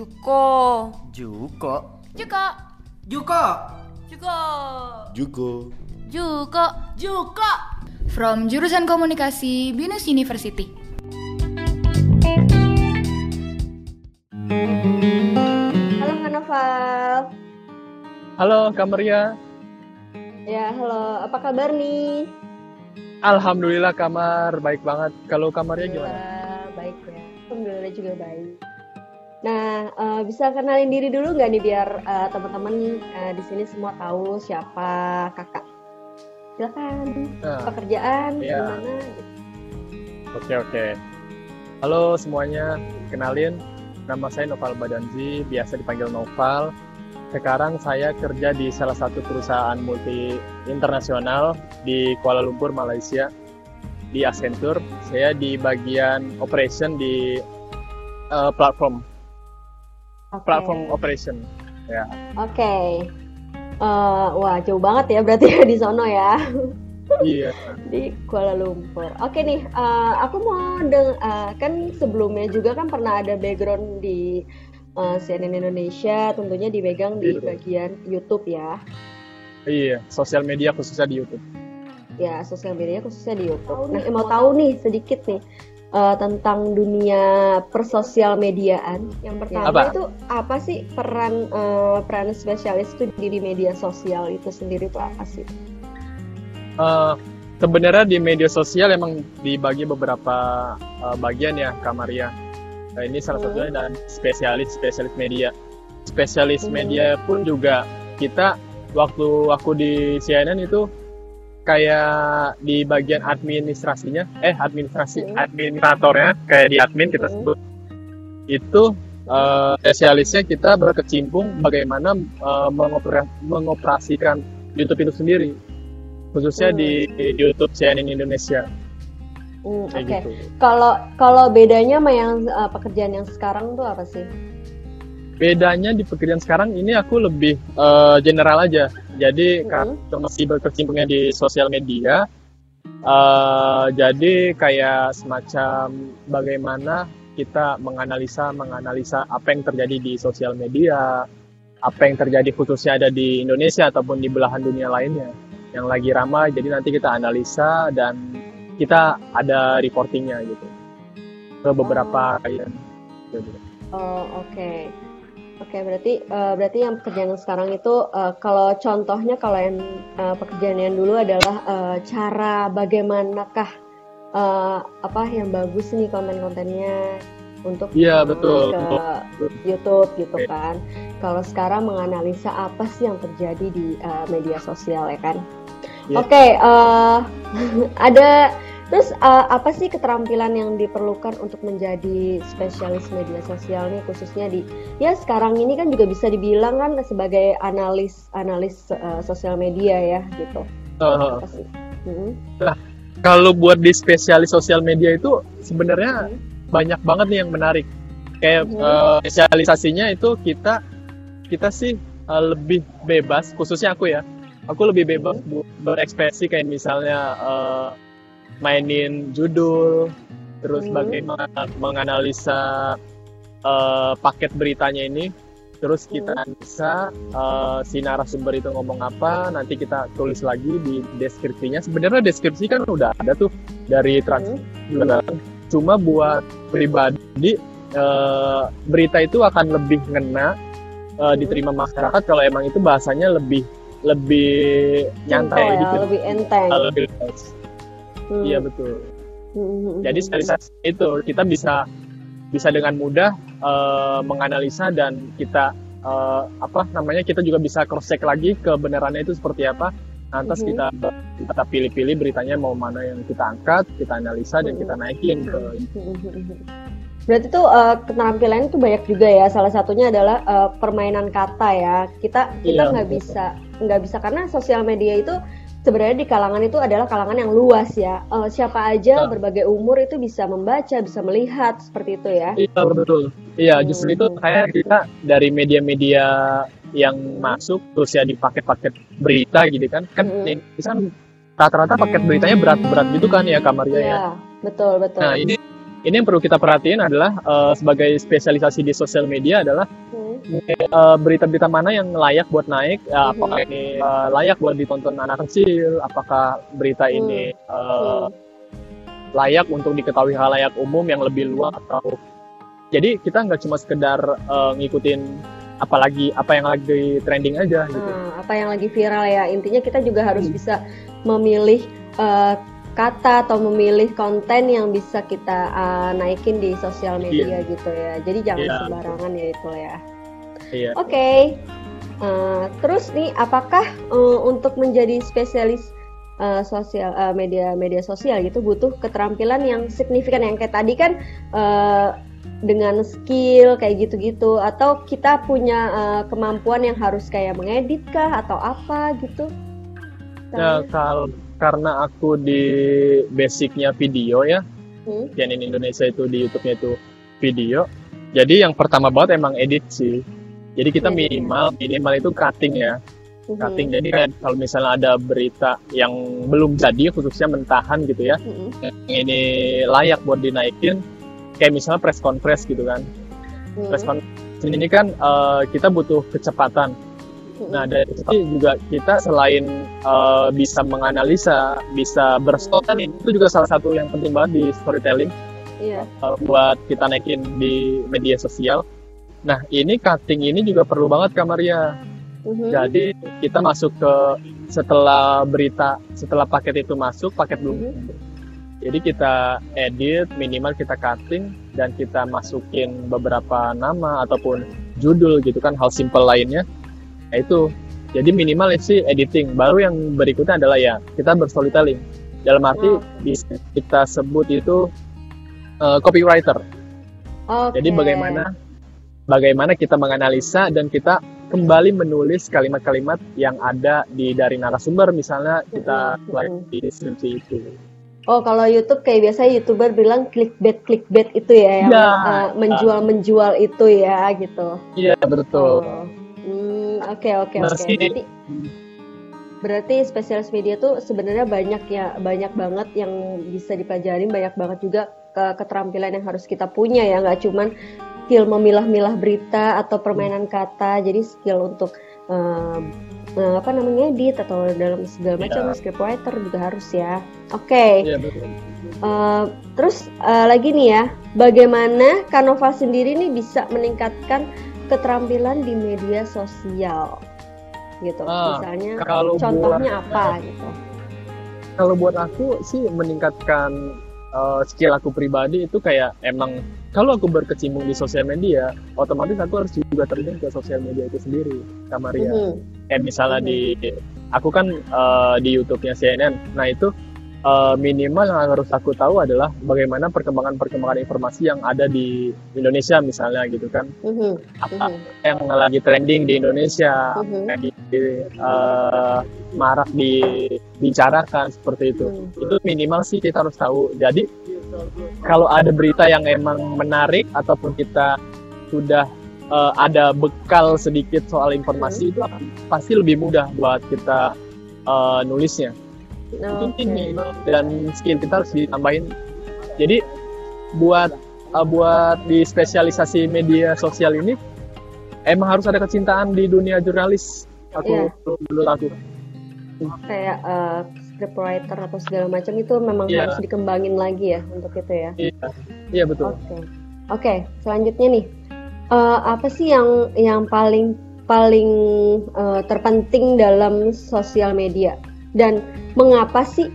Juko. Juko. Juko. Juko. Juko. Juko. Juko. Juko. From jurusan komunikasi Binus University. Halo Noval. Halo Kak Maria. Ya, halo. Apa kabar nih? Alhamdulillah kamar baik banget. Kalau Kak Maria gimana? Baik ya. Alhamdulillah juga baik. Nah, eh, bisa kenalin diri dulu nggak nih biar eh, teman-teman eh, di sini semua tahu siapa kakak? Silakan. Nah, Pekerjaan Iya. gimana? Oke oke. Halo semuanya, kenalin nama saya Noval Badanzi, biasa dipanggil Noval. Sekarang saya kerja di salah satu perusahaan multi internasional di Kuala Lumpur, Malaysia, di Accenture. Saya di bagian operation di eh, platform Oke. platform operation. Ya. Oke. Eh, wah, jauh banget ya berarti ya di sono ya. Iya. di Kuala Lumpur. Oke nih, eh, aku mau deng eh, kan sebelumnya juga kan pernah ada background di eh, CNN Indonesia, tentunya dipegang di bagian YouTube ya. Iya, sosial media khususnya di YouTube. Ya, sosial media khususnya di YouTube. Nah, mau tahu nih sedikit nih eh, tentang dunia persosial mediaan. Yang pertama Apa? itu apa sih peran eh, peran spesialis itu di media sosial itu sendiri itu apa sih? Eh, sebenarnya di media sosial emang dibagi beberapa eh, bagian ya, Kak Maria. Nah, ini salah Hmm. satunya dan spesialis spesialis media. Spesialis Hmm. media pun juga kita waktu aku di CNN itu kayak di bagian administrasinya, eh administrasi Hmm. administratornya kayak di admin kita Hmm. sebut. Itu eh, spesialisnya kita berkecimpung bagaimana eh, mengopera- mengoperasikan YouTube itu sendiri khususnya Hmm. di, di YouTube CNN Indonesia Hmm, Oke. kayak gitu. Kalau kalau bedanya sama yang eh, pekerjaan yang sekarang tuh apa sih? Bedanya di pekerjaan sekarang ini aku lebih eh, general aja. Jadi Mhm. karena masih berkecimpungnya di sosial media, eh, jadi kayak semacam bagaimana kita menganalisa menganalisa apa yang terjadi di sosial media, apa yang terjadi khususnya ada di Indonesia ataupun di belahan dunia lainnya yang lagi ramai. Jadi nanti kita analisa dan kita ada reportingnya gitu ke beberapa kayak gitu. Oh, oke. Oke, berarti eh, berarti yang pekerjaan sekarang itu eh, kalau contohnya kalau yang eh, pekerjaan yang dulu adalah eh, cara bagaimanakah eh, apa yang bagus nih konten-kontennya untuk Iya, betul, ke betul. YouTube gitu Oke. kan. Kalau sekarang menganalisa apa sih yang terjadi di eh, media sosial ya kan. Iya. Oke, eh, ada terus eh, apa sih keterampilan yang diperlukan untuk menjadi spesialis media sosial nih khususnya di ya sekarang ini kan juga bisa dibilang kan sebagai analis analis eh, sosial media ya gitu. Eh, Apa sih? Hmm. kalau buat di spesialis sosial media itu sebenarnya Hmm. banyak banget nih yang menarik. Kayak Mhm. eh, spesialisasinya itu kita kita sih eh, lebih bebas, khususnya aku ya. Aku lebih bebas bu- berekspresi kayak misalnya eh, mainin judul, terus Mhm. bagaimana menganalisa eh, paket beritanya ini. Terus kita analisa eh, si narasumber itu ngomong apa, nanti kita tulis lagi di deskripsinya. Sebenarnya deskripsi kan udah ada tuh dari trans Hmm. Cuma buat pribadi eh, berita itu akan lebih ngena eh, diterima masyarakat kalau emang itu bahasanya lebih lebih nyantai ya, gitu. lebih enteng. Eh, lebih. Hmm. Iya betul. Hmm. Jadi spesialisasi itu kita bisa bisa dengan mudah eh, menganalisa dan kita eh, apa namanya kita juga bisa cross check lagi kebenarannya itu seperti apa. Lantas Mhm. kita kita pilih-pilih beritanya mau mana yang kita angkat, kita analisa dan kita naikin ke Berarti tuh eh, keterampilan itu banyak juga ya. Salah satunya adalah eh, permainan kata ya. Kita kita Iya, nggak betul. bisa nggak bisa karena sosial media itu sebenarnya di kalangan itu adalah kalangan yang luas ya. Eh, siapa aja Betul. berbagai umur itu bisa membaca, bisa melihat seperti itu ya. Iya betul. Iya justru itu kayak kita dari media-media yang masuk terus ya di paket-paket berita gitu kan kan ini kan rata-rata paket beritanya berat-berat gitu kan ya kamarnya ya. Iya, betul betul. Nah ini ini yang perlu kita perhatiin adalah uh, sebagai spesialisasi di sosial media adalah Hmm. uh, berita-berita mana yang layak buat naik, uh, Mhm. apakah ini uh, layak buat ditonton anak kecil, apakah berita ini uh, Hmm. layak untuk diketahui halayak umum yang lebih luas atau jadi kita nggak cuma sekedar uh, ngikutin apalagi apa yang lagi trending aja gitu. Ah, apa yang lagi viral ya intinya kita juga harus bisa memilih eh, kata atau memilih konten yang bisa kita eh, naikin di sosial media gitu ya jadi jangan Iya. sembarangan ya itu ya Iya. oke Eh, terus nih apakah eh, untuk menjadi spesialis eh, sosial eh, media media sosial gitu butuh keterampilan yang signifikan yang kayak tadi kan eh, dengan skill kayak gitu-gitu atau kita punya eh, kemampuan yang harus kayak mengedit kah atau apa gitu? Ya, kalau karena aku di basicnya video ya, Hmm? CNN Indonesia itu di YouTube-nya itu video. Jadi yang pertama banget emang edit sih. Jadi kita iya. minimal minimal itu cutting ya, Mhm. cutting. Jadi kan kalau misalnya ada berita yang belum jadi khususnya mentahan gitu ya, yang ini layak buat dinaikin, kayak misalnya press conference gitu kan. Mhm. Press conference ini kan eh, kita butuh kecepatan. Nah, dari situ juga kita selain eh, bisa menganalisa, bisa berstorytelling, itu juga salah satu yang penting banget di storytelling Iya. eh, buat kita naikin di media sosial. Nah, ini cutting ini juga perlu banget Kak Maria. Mhm. Jadi kita masuk ke setelah berita, setelah paket itu masuk, paket belum. Mhm. Jadi kita edit, minimal kita cutting dan kita masukin beberapa nama ataupun judul gitu kan, hal simple lainnya. Nah, itu. Jadi minimal sih editing. Baru yang berikutnya adalah ya kita berstorytelling. Dalam arti Oh. bisa kita sebut itu uh, copywriter. Oke. Jadi bagaimana bagaimana kita menganalisa dan kita kembali menulis kalimat-kalimat yang ada di dari narasumber misalnya kita mulai mhm. di deskripsi itu. Oh, kalau YouTube kayak biasa YouTuber bilang clickbait clickbait itu ya yang Ya. eh, menjual-menjual itu ya gitu. Iya betul. Oh. Oke oke oke. Berarti berarti spesialis media tuh sebenarnya banyak ya, banyak banget yang bisa dipelajarin, banyak banget juga ke- keterampilan yang harus kita punya ya, nggak cuman skill memilah-milah berita atau permainan kata, jadi skill untuk eh, eh, apa namanya edit atau dalam segala macam Iya. scriptwriter juga harus ya. Oke. Iya betul. Eh, terus eh, lagi nih ya, bagaimana Canova sendiri nih bisa meningkatkan keterampilan di media sosial, gitu. Ah, Misalnya, kalau contohnya buat- apa gitu? Kalau buat aku sih meningkatkan uh, skill aku pribadi itu kayak emang kalau aku berkecimpung di sosial media, otomatis aku harus juga terjun ke sosial media itu sendiri, Kamaria. Mhm. Kayak misalnya di aku kan uh, di YouTube-nya CNN. Nah, itu uh, minimal yang harus aku tahu adalah bagaimana perkembangan-perkembangan informasi yang ada di Indonesia misalnya gitu kan. Mhm. Apa Mhm. yang lagi trending di Indonesia, Mhm. yang di, uh, marak dibicarakan seperti itu. Mhm. Itu minimal sih kita harus tahu. Jadi kalau ada berita yang emang menarik ataupun kita sudah uh, ada bekal sedikit soal informasi itu pasti lebih mudah buat kita uh, nulisnya. Itu Oke. ini dan skill kita harus ditambahin. Jadi buat uh, buat di spesialisasi media sosial ini emang harus ada kecintaan di dunia jurnalis. Aku Iya. menurut aku. Kayak eh, scriptwriter atau segala macam itu memang Iya. harus dikembangin lagi ya untuk itu ya. Iya, iya betul. Oke, oke. Selanjutnya nih, Eh, apa sih yang yang paling paling eh, terpenting dalam sosial media dan mengapa sih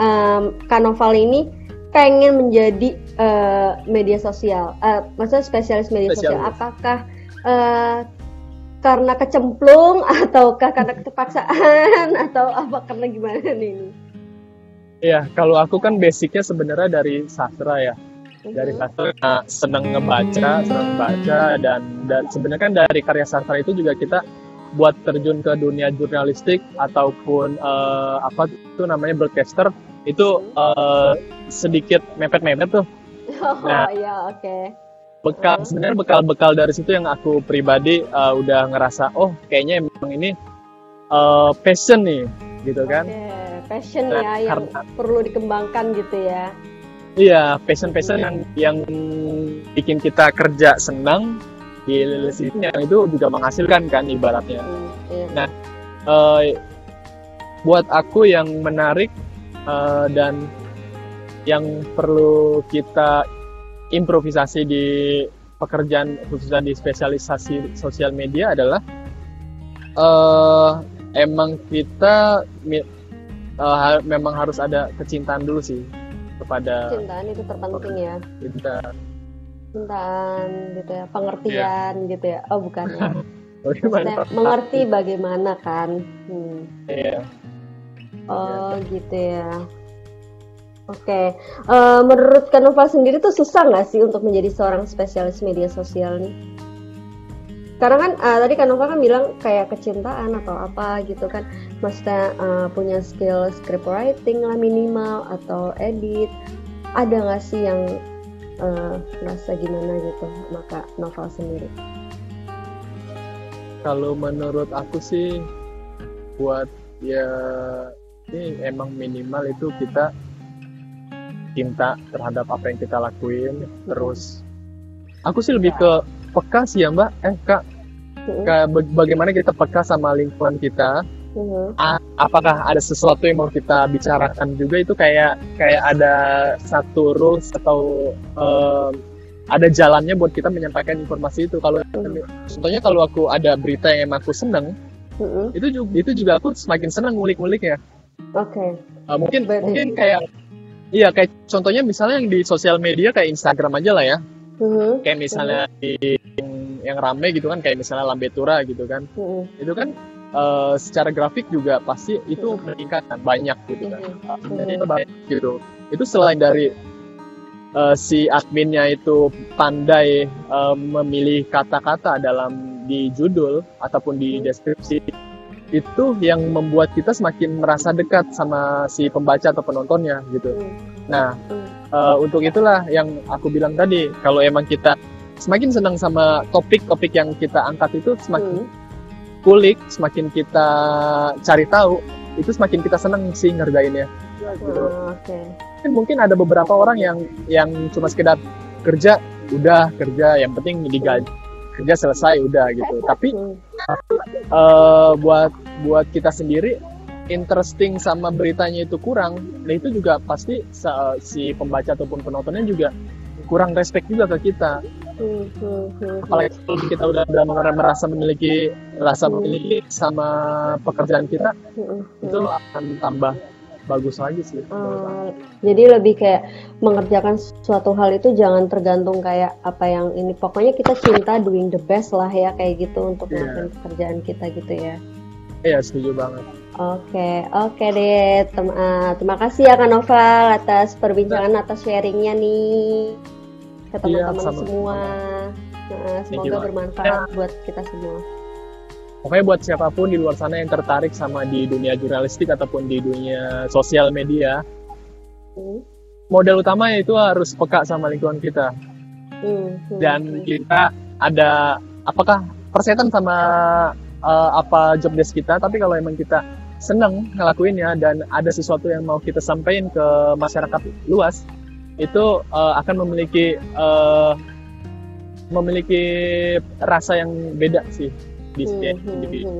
em, Kanoval ini pengen menjadi eh, media sosial? Eh, maksudnya spesialis media sosial? Spesialis. Apakah eh, karena kecemplung ataukah karena keterpaksaan atau apa karena gimana nih? ini? Iya, kalau aku kan basicnya sebenarnya dari sastra ya. Dari Mhm. sastra nah, seneng ngebaca, seneng baca dan dan sebenarnya kan dari karya sastra itu juga kita buat terjun ke dunia jurnalistik ataupun eh, apa itu namanya broadcaster itu eh, sedikit mepet-mepet tuh Oh Nah. ya oke. bekal sebenarnya bekal-bekal dari situ yang aku pribadi eh, udah ngerasa oh kayaknya emang ini eh, passion nih gitu kan passion Nah, ya yang karena- perlu dikembangkan gitu ya. iya passion-passion yang yang bikin kita kerja senang di yang itu juga menghasilkan kan ibaratnya. Hmm, iya. Nah, eh, buat aku yang menarik eh, dan yang perlu kita improvisasi di pekerjaan khususnya di spesialisasi sosial media adalah eh emang kita ha- memang harus ada kecintaan dulu sih kepada Cintaan itu terpenting ya. kita. Cintaan gitu ya, pengertian gitu ya. Oh bukan ya. Maksudnya mengerti bagaimana kan. Hmm. Iya. Oh gitu ya. Oke, Eh, menurut Kanova sendiri tuh susah nggak sih untuk menjadi seorang spesialis media sosial nih? Karena kan eh, tadi Kanova kan bilang kayak kecintaan atau apa gitu kan, maksudnya eh, punya skill script writing lah minimal atau edit. Ada nggak sih yang eh, ngerasa gimana gitu maka novel sendiri? Kalau menurut aku sih buat ya ini emang minimal itu kita cinta terhadap apa yang kita lakuin terus aku sih lebih ke peka sih ya mbak. Eh kak baga- bagaimana kita peka sama lingkungan kita A- apakah ada sesuatu yang mau kita bicarakan juga? Itu kayak kayak ada satu rules atau em, ada jalannya buat kita menyampaikan informasi itu. Kalau contohnya kalau aku ada berita yang emang aku seneng Mhm. itu juga itu juga aku semakin senang ngulik-ngulik ya Oke. Uh, mungkin Berarti- mungkin kayak iya kayak contohnya misalnya yang di sosial media kayak Instagram aja lah ya. Mhm. kayak misalnya di yang, yang rame gitu kan kayak misalnya Lambe Tura gitu kan. Itu kan uh, secara grafik juga pasti itu meningkat kan banyak gitu kan jadi itu banyak gitu itu selain dari uh, si adminnya itu pandai uh, memilih kata-kata dalam di judul ataupun di Hmm. deskripsi itu yang membuat kita semakin merasa dekat sama si pembaca atau penontonnya gitu. Mhm. Nah, uh, untuk itulah yang aku bilang tadi, kalau emang kita semakin senang sama topik-topik yang kita angkat itu semakin Hmm. Kulik, semakin kita cari tahu, itu semakin kita senang sih ngerjainnya. Gitu. Oh, Oke. Mungkin, mungkin ada beberapa orang yang yang cuma sekedar kerja, udah kerja, yang penting digaji, kerja selesai udah gitu. Tapi eh buat buat kita sendiri interesting sama beritanya itu kurang, nah itu juga pasti sa- si pembaca ataupun penontonnya juga kurang respect juga ke kita. Hmm, hmm, hmm, Apalagi kalau kita udah, udah merasa memiliki rasa memiliki sama pekerjaan kita, hmm, hmm. itu akan tambah bagus lagi sih. Eh, jadi lebih kayak mengerjakan suatu hal itu jangan tergantung kayak apa yang ini pokoknya kita cinta doing the best lah ya kayak gitu untuk Iya. melakukan pekerjaan kita gitu ya Iya setuju banget. oke oke deh Tem- eh, terima kasih ya Kak Noval atas perbincangan atas sharingnya nih ke teman-teman Iya, sama- semua. Eh, Thank you semoga bermanfaat buat kita semua. Pokoknya buat siapa pun di luar sana yang tertarik sama di dunia jurnalistik ataupun di dunia sosial media, Hmm, modal utamanya itu harus peka sama lingkungan kita. hmm, hmm, dan hmm. kita ada apakah persetan sama uh, apa job desk kita tapi kalau emang kita seneng ngelakuinnya dan ada sesuatu yang mau kita sampaikan ke masyarakat luas itu uh, akan memiliki uh, memiliki rasa yang beda sih di Hmm, setiap hmm, individu.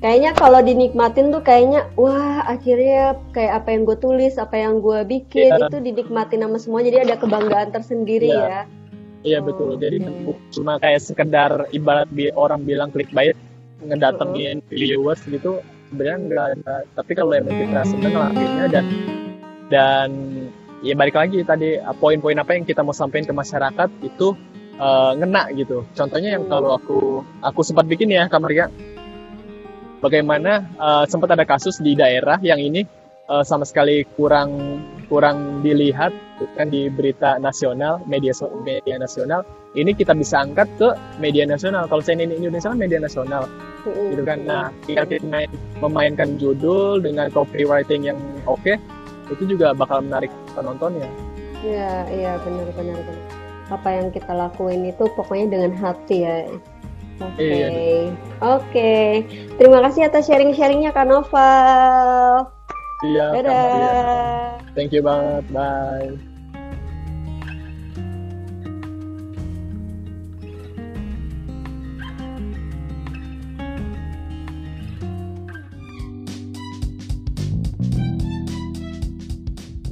Kayaknya kalau dinikmatin tuh kayaknya wah akhirnya kayak apa yang gue tulis, apa yang gue bikin Iya. itu dinikmatin sama semua jadi ada kebanggaan tersendiri Iya. ya. Iya Oh, betul. Jadi bukan cuma kayak sekedar ibarat bi- orang bilang clickbait ngedatengin viewers gitu sebenarnya enggak ada. Tapi kalau emang kita seneng ngelakuinnya dan dan ya balik lagi tadi uh, poin-poin apa yang kita mau sampaikan ke masyarakat itu uh, ngena gitu. Contohnya yang kalau aku aku sempat bikin ya Kamaria bagaimana uh, sempat ada kasus di daerah yang ini uh, sama sekali kurang kurang dilihat kan di berita nasional media media nasional. Ini kita bisa angkat ke media nasional. Kalau CNN Indonesia kan media nasional. Gitu kan. Nah kita main- memainkan judul dengan copywriting yang oke itu juga bakal menarik penontonnya Iya, iya benar benar benar. Apa yang kita lakuin itu pokoknya dengan hati ya. Oke. Iya. Oke. Terima kasih atas sharing-sharingnya Kak Noval. iya Kak Maria. Dadah. thank you banget bye